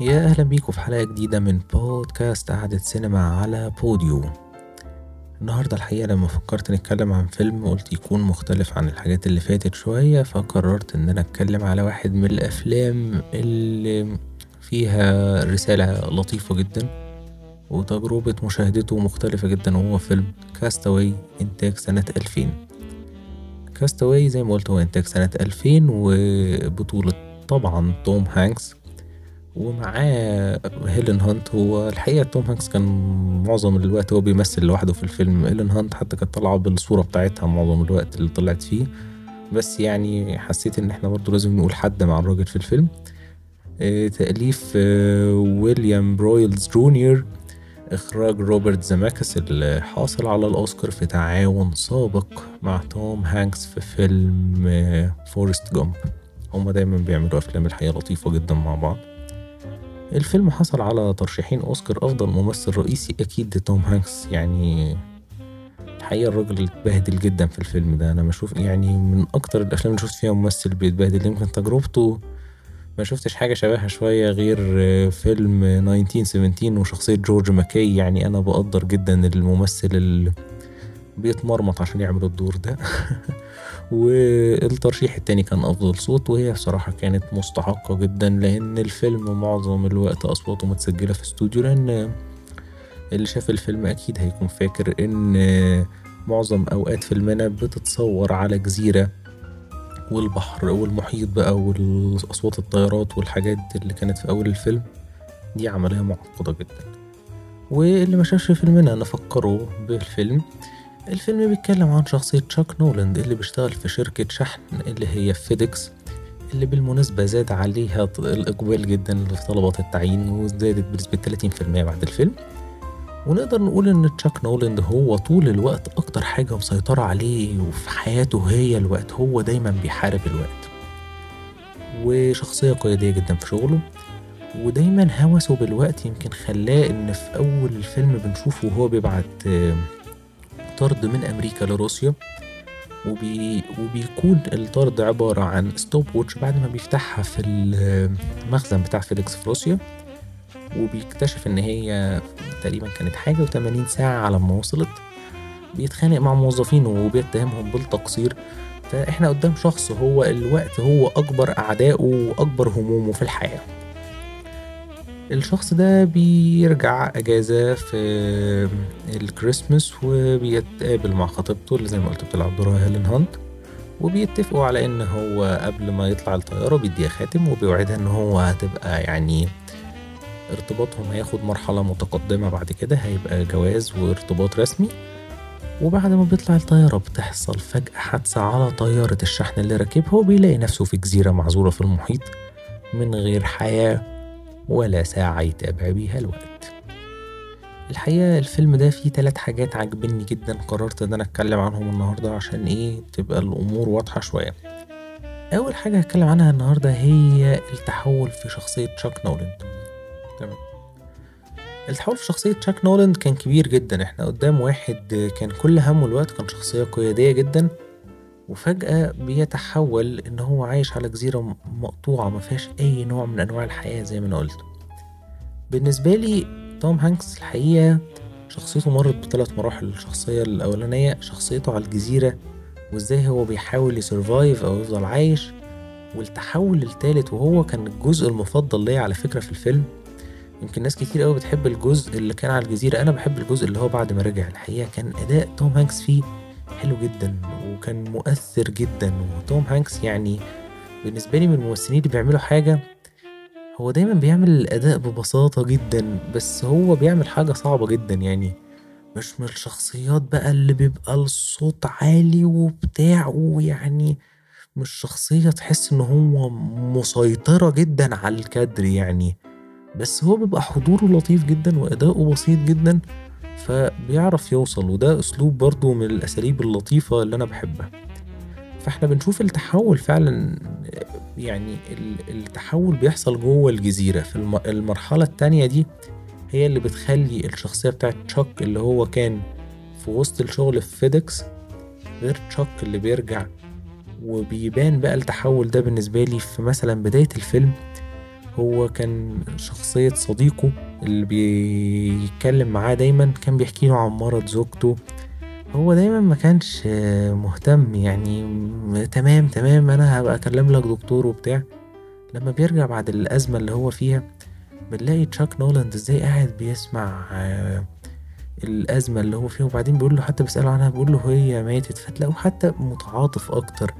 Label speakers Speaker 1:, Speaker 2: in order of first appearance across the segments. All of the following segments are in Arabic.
Speaker 1: يا أهلا بيكم في حلقة جديدة من بودكاست قعدة سينما على بوديو. النهاردة الحقيقة لما فكرت نتكلم عن فيلم قلت يكون مختلف عن الحاجات اللي فاتت شوية فقررت إن أنا أتكلم على واحد من الأفلام اللي فيها رسالة لطيفة جدا وتجربة مشاهدته مختلفة جدا وهو فيلم كاستاوي إنتاج سنة ألفين. كاستاوي زي ما قلت هو إنتاج سنة ألفين وبطولة طبعا توم هانكس. ومعاه هيلين هانت. هو الحقيقة توم هانكس كان معظم الوقت هو بيمثل لوحده في الفيلم. هيلين هانت حتى كانت طالعة بالصورة بتاعتها معظم الوقت اللي طلعت فيه. بس يعني حسيت إن إحنا برضه لازم نقول حد مع الراجل في الفيلم. آه، تأليف آه، ويليام برويلز جونيور. إخراج روبرت زيميكس اللي حاصل على الأوسكار في تعاون سابق مع توم هانكس في فيلم آه، فورست جامب. هما دايما بيعملوا أفلام الحقيقة لطيفة جدا مع بعض. الفيلم حصل على ترشيحين أوسكار أفضل ممثل رئيسي أكيد توم هانكس. يعني الحقيقة الراجل اتبهدل جدا في الفيلم ده. أنا بشوف يعني من أكتر الأفلام اللي شفت فيها ممثل بيتبهدل يمكن تجربته ما شفتش حاجة شبهها شوية غير فيلم 1917 وشخصية جورج ماكاي. يعني أنا بقدر جدا الممثل اللي بيتمرمط عشان يعمل الدور ده. والترشيح التاني كان أفضل صوت وهي بصراحة كانت مستحقة جدا لأن الفيلم معظم الوقت أصواته متسجلة في استوديو لأن اللي شاف الفيلم أكيد هيكون فاكر إن معظم أوقات فيلمنا بتتصور على جزيرة والبحر والمحيط بقى والأصوات الطيارات والحاجات اللي كانت في أول الفيلم. دي عملية معقدة جدا. واللي ما شافش فيلمنا نفكره بالفيلم. الفيلم بيتكلم عن شخصية تشاك نولاند اللي بيشتغل في شركة شحن اللي هي FedEx اللي بالمناسبة زاد عليها الإقبال جدا في طلبات التعيين وزادت بنسبة 30% بعد الفيلم. ونقدر نقول إن تشاك نولاند هو طول الوقت أكتر حاجة مسيطرة عليه وفي حياته هي الوقت هو دايما بيحارب الوقت. وشخصية قيادية جدا في شغله ودايما هوسه بالوقت يمكن خلاه إن في أول الفيلم بنشوفه وهو بيبعت آه، طرد من أمريكا لروسيا وبي... وبيكون الطرد عبارة عن stopwatch بعد ما بيفتحها في المخزن بتاع FedEx في روسيا وبيكتشف إن هي تقريبا كانت حاجة وتمانين ساعة على ما وصلت. بيتخانق مع موظفينه وبيتهمهم بالتقصير. فإحنا قدام شخص هو الوقت هو أكبر أعدائه وأكبر همومه في الحياة. الشخص ده بيرجع أجازة في الكريسماس وبيتقابل مع خطيبته اللي زي ما قلت بتلعب دورها هيلين هانت وبيتفقوا على إن هو قبل ما يطلع الطيارة بيديها خاتم وبيوعدها إن هو هتبقى يعني ارتباطهم هياخد مرحلة متقدمة بعد كده هيبقى جواز وارتباط رسمي. وبعد ما بيطلع الطيارة بتحصل فجأة حادثة على طيارة الشحن اللي راكبها وبيلاقي نفسه في جزيرة معزولة في المحيط من غير حياة. ولا ساعة يتابع بيها الوقت. الحقيقة الفيلم ده فيه تلات حاجات عجبني جدا قررت إن أنا أتكلم عنهم النهاردة عشان إيه؟ تبقى الأمور واضحة شوية. أول حاجة هتكلم عنها النهاردة هي التحول في شخصية تشاك نولاند تمام؟ التحول في شخصية تشاك نولاند كان كبير جدا. إحنا قدام واحد كان كل همه الوقت كان شخصية قيادية جدا. وفجأة بيتحول إن هو عايش على جزيرة مقطوعة ما فيهاش أي نوع من أنواع الحياة زي ما أنا قلت. بالنسبة لي توم هانكس الحقيقة شخصيته مرت بثلاث مراحل الشخصية الأولانية شخصيته على الجزيرة وإزاي هو بيحاول ي survive أو يفضل عايش والتحول التالت وهو كان الجزء المفضل ليا على فكرة في الفيلم. يمكن ناس كتير قوي بتحب الجزء اللي كان على الجزيرة أنا بحب الجزء اللي هو بعد ما رجع. الحقيقة كان أداء توم هانكس فيه حلو جدا. وكان مؤثر جدا وتوم هانكس يعني بالنسبة لي من الممثلين اللي بيعملوا حاجة هو دايما بيعمل الأداء ببساطة جدا بس هو بيعمل حاجة صعبة جدا يعني. مش من الشخصيات بقى اللي بيبقى الصوت عالي وبتاع ويعني مش شخصية تحس إن هو مسيطرة جدا على الكادر يعني. بس هو بيبقى حضوره لطيف جدا وأداؤه بسيط جدا. فبيعرف يوصل وده أسلوب برضو من الأساليب اللطيفة اللي أنا بحبها. فإحنا بنشوف التحول فعلا يعني ال- التحول بيحصل جوه الجزيرة. في الم- المرحلة التانية دي هي اللي بتخلي الشخصية بتاعت تشاك اللي هو كان في وسط الشغل في فيديكس غير تشاك اللي بيرجع. وبيبان بقى التحول ده بالنسبة لي في مثلا بداية الفيلم هو كان شخصية صديقه اللي بيتكلم معاه دايما كان بيحكي له عن مرض زوجته. هو دايما ما كانش مهتم يعني تمام تمام أنا هبقى أكلم لك دكتور وبتاع. لما بيرجع بعد الأزمة اللي هو فيها بنلاقي تشاك نولاند إزاي قاعد بيسمع الأزمة اللي هو فيها. وبعدين بيقول له حتى بيسأله عنها بيقول له هي ماتت. فتلاقيه حتى متعاطف أكتر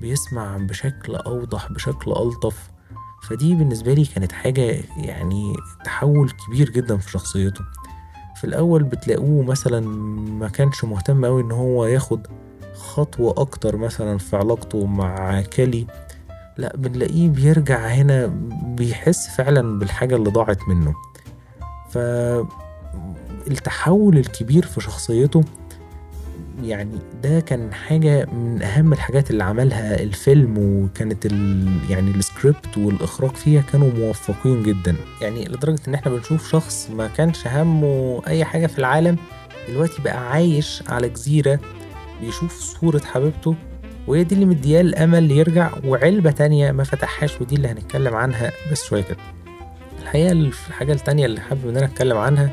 Speaker 1: بيسمع بشكل أوضح بشكل ألطف. فدي بالنسبة لي كانت حاجة يعني تحول كبير جدا في شخصيته. في الأول بتلاقوه مثلا ما كانش مهتم أوي إن هو ياخد خطوة أكتر مثلا في علاقته مع كالي لا بنلاقيه بيرجع هنا بيحس فعلا بالحاجة اللي ضاعت منه. فالتحول الكبير في شخصيته يعني ده كان حاجة من أهم الحاجات اللي عملها الفيلم وكانت ال يعني السكريبت والإخراج فيها كانوا موفقين جدا. يعني لدرجة إن إحنا بنشوف شخص ما كانش همه أي حاجة في العالم دلوقتي بقى عايش على جزيرة بيشوف صورة حبيبته وهي دي اللي مدياه الأمل يرجع وعلبة تانية ما فتحهاش ودي اللي هنتكلم عنها بس شوية كده. الحقيقة الحاجة التانية اللي حابب إن أنا أتكلم عنها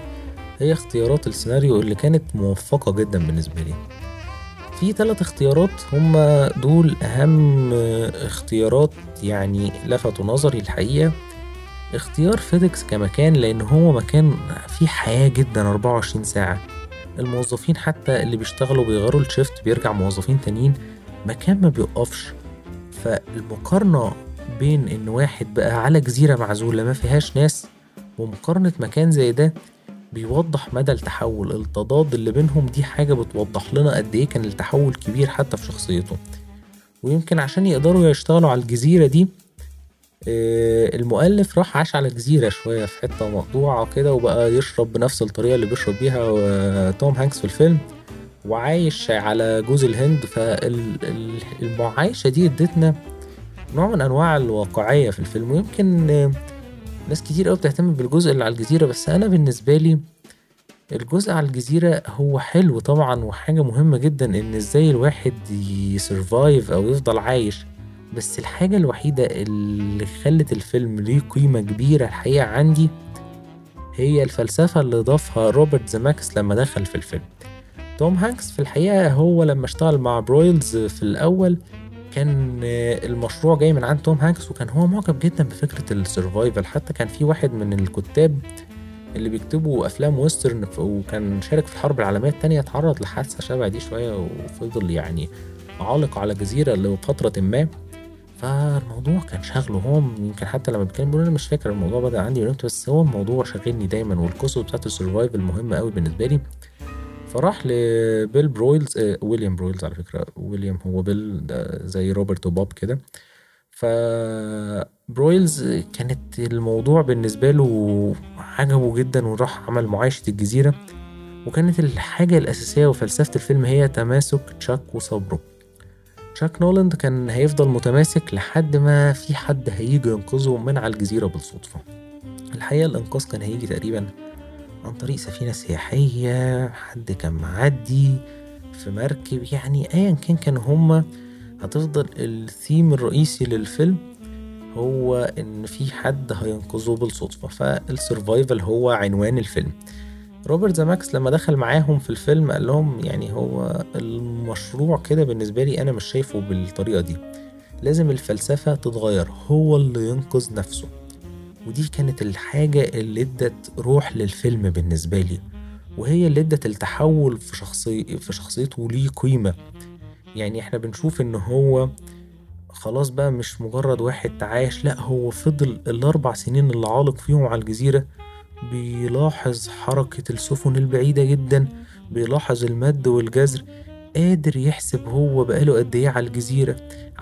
Speaker 1: هي اختيارات السيناريو اللي كانت موفقة جدا بالنسبة لي. في ثلاث اختيارات هما دول أهم اختيارات يعني لفتوا نظري الحقيقة. اختيار فيديكس كمكان لأن هو مكان فيه حياة جدا 24 ساعة. الموظفين حتى اللي بيشتغلوا بيغيروا الشيفت بيرجع موظفين تانيين. مكان ما بيقفش. فالمقارنة بين إن واحد بقى على جزيرة معزولة ما فيهاش ناس ومقارنة مكان زي ده بيوضح مدى التحول. التضاد اللي بينهم دي حاجة بتوضح لنا قد إيه كان التحول كبير حتى في شخصيته. ويمكن عشان يقدروا يشتغلوا على الجزيرة دي المؤلف راح عاش على جزيرة شوية في حتة مقطوعة كده وبقى يشرب بنفس الطريقة اللي بيشرب بيها توم هانكس في الفيلم. وعايش على جوز الهند. فالمعايشة دي ادتنا نوع من أنواع الواقعية في الفيلم. ويمكن ناس كتير قوي بتهتم بالجزء اللي على الجزيرة بس أنا بالنسبة لي الجزء على الجزيرة هو حلو طبعا وحاجة مهمة جدا إن إزاي الواحد ي survive أو يفضل عايش. بس الحاجة الوحيدة اللي خلت الفيلم ليه قيمة كبيرة الحقيقة عندي هي الفلسفة اللي ضافها روبرت زيميكس لما دخل في الفيلم. توم هانكس في الحقيقة هو لما اشتغل مع برويلز في الأول كان المشروع جاي من عند توم هانكس وكان هو معجب جدا بفكرة ال survival حتى كان في واحد من الكتاب اللي بيكتبوا أفلام western وكان شارك في الحرب العالمية التانية اتعرض لحادثة شبه دي شوية وفضل يعني عالق على جزيرة لفترة ما. فالموضوع كان شغله هو يمكن حتى لما بيتكلم بيقول أنا مش فاكر الموضوع بدأ عندي من بس هو الموضوع شاغلني دايما والقصة بتاعت ال survival مهمة قوي بالنسبة لي. فراح لبيل برويلز آه ويليام برويلز على فكرة. ويليام هو بيل زي روبرت وبوب كده. فبرويلز كانت الموضوع بالنسبة له عجبه جدا وراح عمل معايشة الجزيرة. وكانت الحاجة الأساسية وفلسفة الفيلم هي تماسك تشاك وصبره. تشاك نولاند كان هيفضل متماسك لحد ما في حد هيجي ينقذه من على الجزيرة بالصدفة. الحقيقة الإنقاذ كان هيجي تقريبا عن طريق سفينة سياحية حد كان معدي في مركب يعني ايا كان كان هما هتفضل الثيم الرئيسي للفيلم هو إن في حد هينقذه بالصدفة فال survival هو عنوان الفيلم. روبرت زماكس لما دخل معاهم في الفيلم قال لهم يعني هو المشروع كده بالنسبة لي أنا مش شايفه بالطريقة دي. لازم الفلسفة تتغير هو اللي ينقذ نفسه. ودي كانت الحاجة اللي ادت روح للفيلم بالنسبة لي وهي اللي ادت التحول في شخصي في شخصيته ليه قيمة. يعني إحنا بنشوف ان هو خلاص بقى مش مجرد واحد تعايش لا هو فضل الأربع سنين اللي عالق فيهم على الجزيرة بيلاحظ حركة السفن البعيدة جدا بيلاحظ المد والجزر قادر يحسب هو بقاله قد إيه على الجزيرة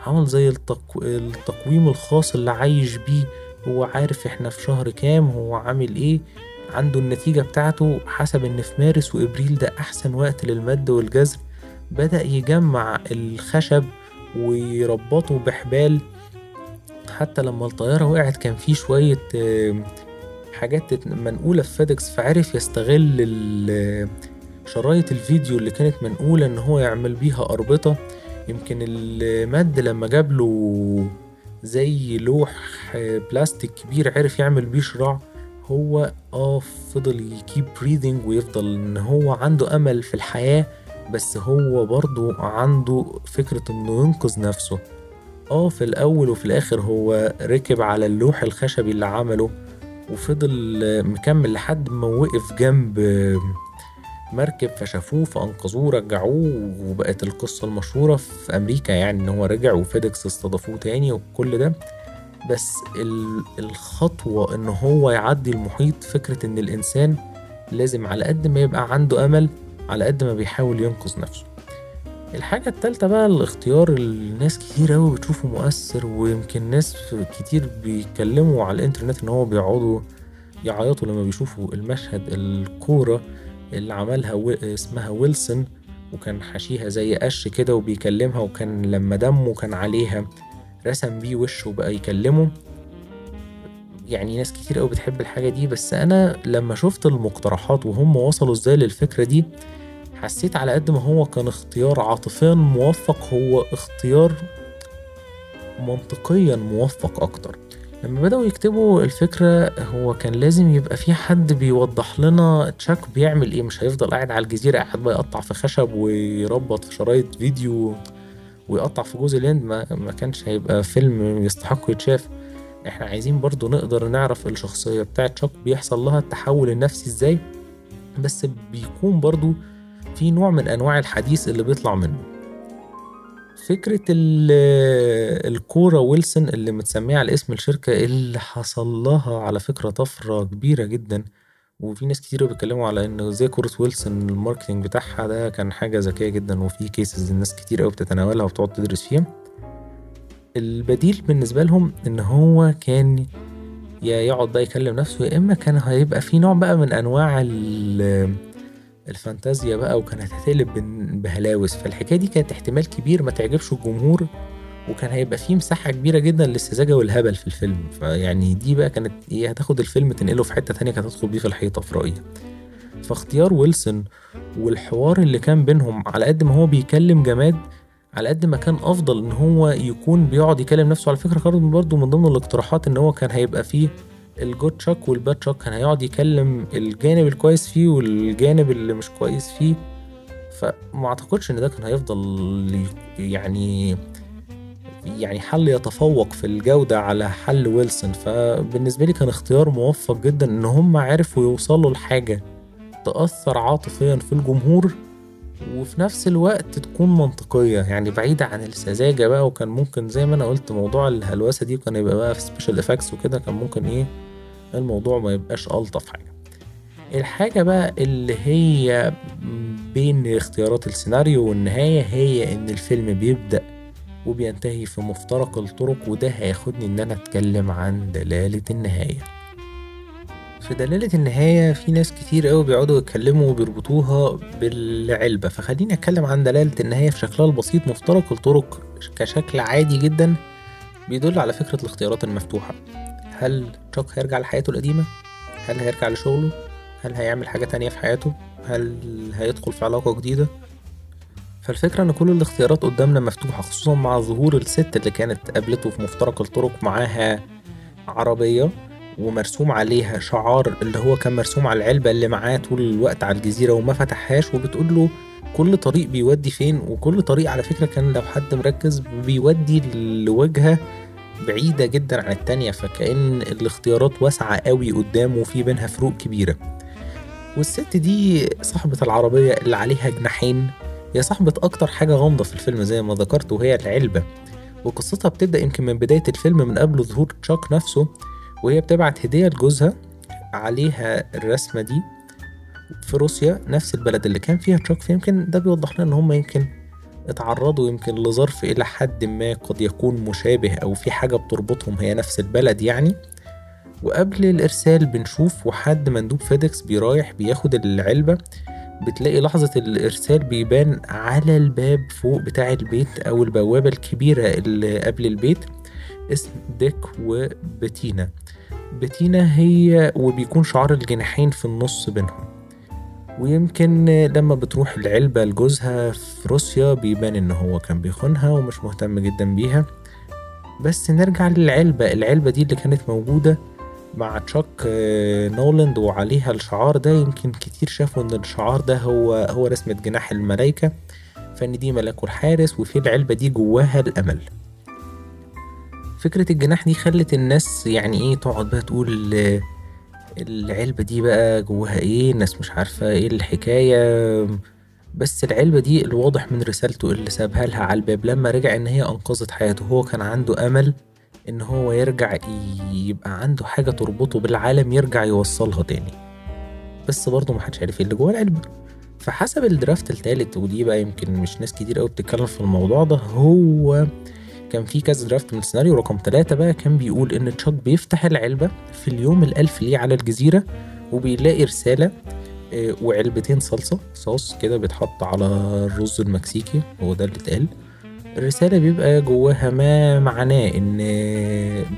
Speaker 1: عمل زي التقو... التقويم الخاص اللي عايش بيه هو عارف إحنا في شهر كام هو عامل إيه عنده النتيجة بتاعته حسب إن في مارس وإبريل ده أحسن وقت للمد والجزر. بدأ يجمع الخشب ويربطه بحبال. حتى لما الطيارة وقعت كان في شوية حاجات منقولة في فيدكس فعرف يستغل شرايط الفيديو اللي كانت منقولة إن هو يعمل بيها أربطة. يمكن المد لما جاب له زي لوح بلاستيك كبير عرف يعمل بيه شراع. هو آه فضل ي keep breathing ويفضل إن هو عنده أمل في الحياة بس هو برضو عنده فكرة إنه ينقذ نفسه. آه في الأول وفي الآخر هو ركب على اللوح الخشبي اللي عمله وفضل مكمل لحد ما وقف جنب مركب فشافوه فأنقذوه رجعوه وبقت القصة المشهورة في أمريكا يعني إن هو رجع وفيدكس استضافوه تاني وكل ده. بس الخطوة إن هو يعدي المحيط فكرة إن الإنسان لازم على قد ما يبقى عنده أمل على قد ما بيحاول ينقذ نفسه. الحاجة التالتة بقى الاختيار الناس كتير أوي بتشوفه مؤثر ويمكن ناس كتير بيتكلموا على الإنترنت إن هو بيقعدوا يعيطوا لما بيشوفوا المشهد الكورة. اللي عملها و... اسمها ويلسون وكان حشيها زي قش كده وبيكلمها وكان لما دمه كان عليها رسم بيه وشه وبقى يكلمه. يعني ناس كتير قوي بتحب الحاجة دي بس أنا لما شفت المقترحات وهم وصلوا إزاي للفكرة دي حسيت على قد ما هو كان اختيار عاطفيا موفق هو اختيار منطقيا موفق أكتر. لما بدأوا يكتبوا الفكرة هو كان لازم يبقى في حد بيوضح لنا تشاك بيعمل إيه مش هيفضل قاعد على الجزيرة قاعد بقى يقطع في خشب ويربط في شرايط فيديو ويقطع في جوز الهند. ما, ما كانش هيبقى فيلم يستحق يتشاف. إحنا عايزين برضو نقدر نعرف الشخصية بتاعت تشاك بيحصل لها التحول النفسي إزاي بس بيكون برضو في نوع من أنواع الحديث اللي بيطلع منه. فكرة الكورة ويلسون اللي متسمية على اسم الشركة اللي حصل لها على فكرة طفرة كبيرة جدا. وفي ناس كتير بيتكلموا على ان زي كورة ويلسون ال marketing بتاعها ده كان حاجة ذكية جدا وفي cases الناس كتير قوي بتتناولها وبتقعد تدرس فيها. البديل بالنسبة لهم إن هو كان يا يقعد بقى يكلم نفسه يا إما كان هيبقى في نوع بقى من أنواع الفانتازيا بقى وكانت هتقلب بهلاوس فالحكاية دي كانت احتمال كبير ما تعجبش الجمهور وكان هيبقى فيه مساحة كبيرة جدا للسذاجة والهبل في الفيلم. فيعني دي بقى كانت إيه هتاخد الفيلم تنقله في حتة تانية كانت هتدخل بيه في الحيطة في رأيي. فاختيار ويلسون والحوار اللي كان بينهم على قد ما هو بيكلم جماد على قد ما كان أفضل إن هو يكون بيقعد يكلم نفسه. على فكرة card برضه من ضمن الاقتراحات إن هو كان هيبقى فيه ال good تشاك وال bad تشاك كان هيقعد يكلم الجانب الكويس فيه والجانب اللي مش كويس فيه. فما اعتقدش إن ده كان هيفضل يعني يعني حل يتفوق في الجودة على حل ويلسون. فبالنسبة لي كان اختيار موفق جدا إن هم عرفوا يوصلوا لحاجة تأثر عاطفيا في الجمهور وفي نفس الوقت تكون منطقية. يعني بعيدة عن السذاجة بقى وكان ممكن زي ما أنا قلت موضوع الهلوسة دي كان يبقى بقى في special effects وكده كان ممكن إيه الموضوع ما يبقاش ألطف حاجة. الحاجة بقى اللي هي بين اختيارات السيناريو والنهاية هي إن الفيلم بيبدأ وبينتهي في مفترق الطرق وده هياخدني إن أنا أتكلم عن دلالة النهاية. في دلالة النهاية في ناس كتير قوي بيقعدوا يتكلموا وبيربطوها بالعلبة فخليني أتكلم عن دلالة النهاية في شكلها البسيط مفترق الطرق كشكل عادي جدا بيدل على فكرة الاختيارات المفتوحة هل تشاك هيرجع لحياته القديمة؟ هل هيرجع لشغله؟ هل هيعمل حاجة تانية في حياته؟ هل هيدخل في علاقة جديدة؟ فالفكرة إن كل الاختيارات قدامنا مفتوحة خصوصا مع ظهور الست اللي كانت قابلته في مفترق الطرق معاها عربية ومرسوم عليها شعار اللي هو كان مرسوم على العلبة اللي معاه طول الوقت على الجزيرة وما فتحهاش وبتقول له كل طريق بيودي فين؟ وكل طريق على فكرة كان لو حد مركز بيودي لوجهة بعيدة جدا عن التانية فكأن الاختيارات واسعة قوي قدامه وفي بينها فروق كبيرة. والست دي صاحبة العربية اللي عليها جناحين. هي صاحبة أكتر حاجة غامضة في الفيلم زي ما ذكرت وهي العلبة. وقصتها بتبدأ يمكن من بداية الفيلم من قبل ظهور تشاك نفسه. وهي بتبعت هدية لجوزها عليها الرسمة دي في روسيا نفس البلد اللي كان فيها تشاك فيمكن ده بيوضح لنا إن هما يمكن اتعرضوا يمكن لظرف إلى حد ما قد يكون مشابه أو في حاجة بتربطهم هي نفس البلد يعني. وقبل الإرسال بنشوف وحد مندوب فيدكس بيرايح بياخد العلبة بتلاقي لحظة الإرسال بيبان على الباب فوق بتاع البيت أو البوابة الكبيرة اللي قبل البيت اسم ديك وبتينا. بتينا هي وبيكون شعار الجناحين في النص بينهم. ويمكن لما بتروح العلبة لجوزها في روسيا بيبان إن هو كان بيخونها ومش مهتم جدا بيها. بس نرجع للعلبة. العلبة دي اللي كانت موجودة مع تشاك آه، نولاند وعليها الشعار ده. يمكن كتير شافوا إن الشعار ده هو هو رسمة جناح الملايكة فإن دي ملاك الحارس وفي العلبة دي جواها الأمل. فكرة الجناح دي خلت الناس يعني إيه تقعد بقى تقول العلبة دي بقى جواها إيه؟ الناس مش عارفة إيه الحكاية. بس العلبة دي الواضح من رسالته اللي سابها لها على الباب لما رجع إن هي أنقذت حياته. هو كان عنده أمل إن هو يرجع يبقى عنده حاجة تربطه بالعالم يرجع يوصلها تاني. بس برضه محدش عارف إيه اللي جوه العلبة. فحسب الدرافت التالت ودي بقى يمكن مش ناس كتير قوي بتتكلم في الموضوع ده هو كان في كذا درافت من السيناريو رقم ثلاثة بقى كان بيقول إن تشاك بيفتح العلبة في اليوم الألف ليه على الجزيرة وبيلاقي رسالة آه، وعلبتين صلصة صوص كده بيتحط على الرز المكسيكي هو ده اللي اتقال. الرسالة بيبقى جواها ما معناه إن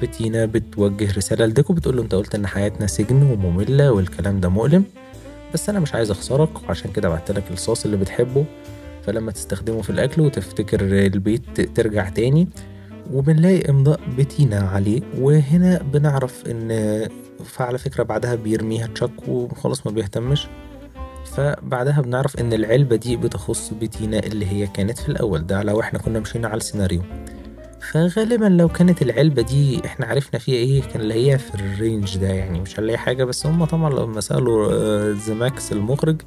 Speaker 1: بتينا بتوجه رسالة لديكو بتقول له أنت قلت إن حياتنا سجن ومملة والكلام ده مؤلم بس أنا مش عايز أخسرك وعشان كده بعتلك الصوص اللي بتحبه فلما تستخدمه في الأكل وتفتكر البيت ترجع تاني وبنلاقي إمضاء بتينا عليه. وهنا بنعرف إن فعلى فكرة بعدها بيرميها تشاك وخلاص ما بيهتمش. فبعدها بنعرف إن العلبة دي بتخص بتينا اللي هي كانت في الأول. ده لو إحنا كنا مشينا على السيناريو. فغالبا لو كانت العلبة دي إحنا عرفنا فيها إيه كان اللي هي في ال range ده يعني مش هنلاقي حاجة. بس هم طبعا لما سألوا زيميكس المخرج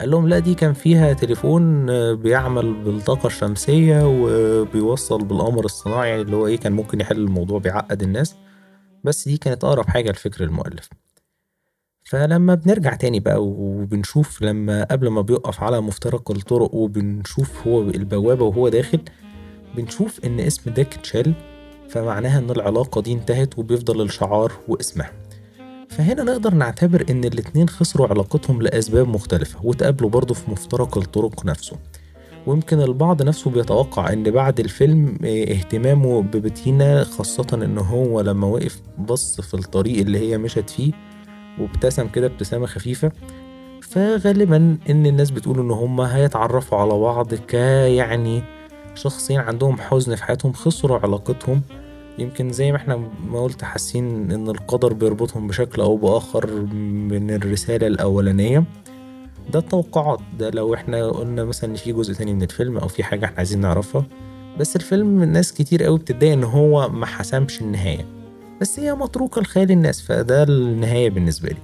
Speaker 1: قال لهم لا دي كان فيها تليفون آه، بيعمل بالطاقة الشمسية وبيوصل بالقمر الصناعي يعني اللي هو إيه كان ممكن يحل الموضوع بيعقد الناس. بس دي كانت أقرب حاجة لفكر المؤلف. فلما بنرجع تاني بقى وبنشوف لما قبل ما بيقف على مفترق الطرق وبنشوف هو البوابة وهو داخل بنشوف إن اسم ديك اتشال فمعناها إن العلاقة دي انتهت وبيفضل الشعار واسمها. فهنا نقدر نعتبر إن الاتنين خسروا علاقتهم لأسباب مختلفة وتقابلوا برضه في مفترق الطرق نفسه. ويمكن البعض نفسه بيتوقع إن بعد الفيلم آه، اهتمامه ببتينا خاصة إن هو لما وقف بص في الطريق اللي هي مشت فيه وابتسم كده ابتسامة خفيفة فغالبا إن الناس بتقول إن هما هيتعرفوا على بعض كيعني شخصين عندهم حزن في حياتهم خسروا علاقتهم يمكن زي ما إحنا ما قلت حاسين إن القدر بيربطهم بشكل أو بآخر من الرسالة الأولانية. ده التوقعات ده لو إحنا قلنا مثلا في جزء تاني من الفيلم أو في حاجة إحنا عايزين نعرفها. بس الفيلم ناس كتير قوي بتتضايق إن هو ما حسمش النهاية. بس هي متروكة لخيال الناس فده النهاية بالنسبة لي.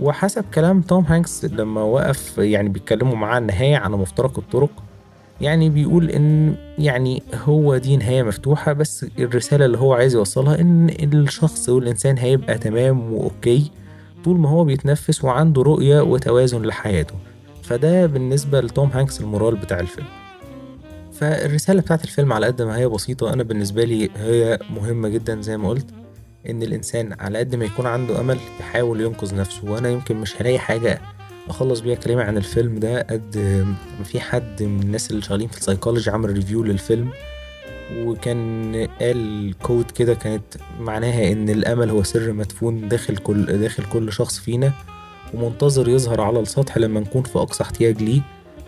Speaker 1: وحسب كلام توم هانكس لما وقف يعني بيتكلموا معاه النهاية على مفترق الطرق يعني بيقول إن يعني هو دي نهاية مفتوحة بس الرسالة اللي هو عايز يوصلها إن الشخص والإنسان هيبقى تمام و okay طول ما هو بيتنفس وعنده رؤية وتوازن لحياته. فده بالنسبة لتوم هانكس ال moral بتاع الفيلم. فالرسالة بتاعت الفيلم على قد ما هي بسيطة أنا بالنسبة لي هي مهمة جدا زي ما قلت إن الإنسان على قد ما يكون عنده أمل يحاول ينقذ نفسه وأنا يمكن مش هلاقي حاجة أخلص بيها كلامي عن الفيلم ده قد ما في حد من الناس اللي شغالين في السايكولوجي عمل review للفيلم وكان قال quote كده كانت معناها إن الأمل هو سر مدفون داخل كل داخل كل شخص فينا ومنتظر يظهر على السطح لما نكون في أقصى احتياج ليه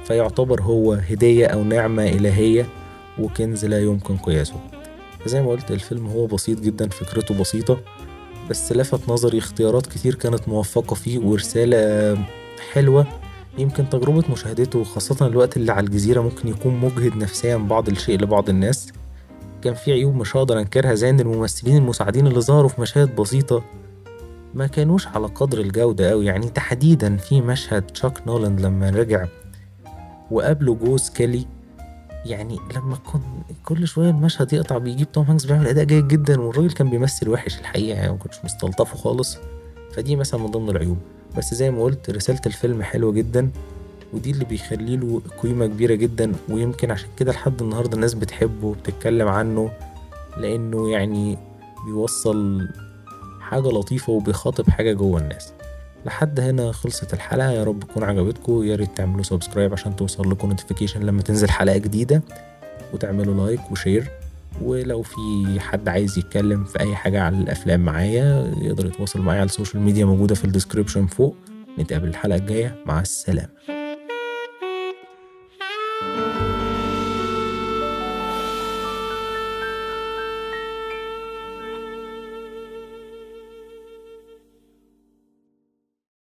Speaker 1: فيعتبر هو هدية أو نعمة إلهية وكنز لا يمكن قياسه. زي ما قلت الفيلم هو بسيط جدا فكرته بسيطة بس لفت نظري اختيارات كتير كانت موفقة فيه ورسالة حلوة. يمكن تجربة مشاهدته خاصة الوقت اللي على الجزيرة ممكن يكون مجهد نفسيا بعض الشيء لبعض الناس. كان في عيوب مش هقدر أنكرها زي إن الممثلين المساعدين اللي ظهروا في مشاهد بسيطة ما كانوش على قدر الجودة أوي. يعني تحديدا في مشهد تشاك نولاند لما رجع وقابله جوز كيلي يعني لما كن كل شوية المشهد يقطع بيجيب توم هانكس بيعمل أداء جيد جدا والراجل كان بيمثل وحش الحقيقة يعني ما كنتش مستلطفه خالص. فدي مثلا من ضمن العيوب. بس زي ما قلت رسالة الفيلم حلوة جدا ودي اللي بيخلي له قيمة كبيرة جدا ويمكن عشان كده لحد النهاردة الناس بتحبه وبتتكلم عنه لأنه يعني بيوصل حاجة لطيفة وبيخاطب حاجة جوه الناس. لحد هنا خلصت الحلقة. يا رب تكون عجبتكم. يا ريت تعملوا subscribe عشان توصل لكم notification لما تنزل حلقة جديدة وتعملوا like و share ولو في حد عايز يتكلم في أي حاجة على الأفلام معايا يقدر يتواصل معايا على ال social media موجودة في ال description فوق. نتقابل الحلقة الجاية. مع السلامة.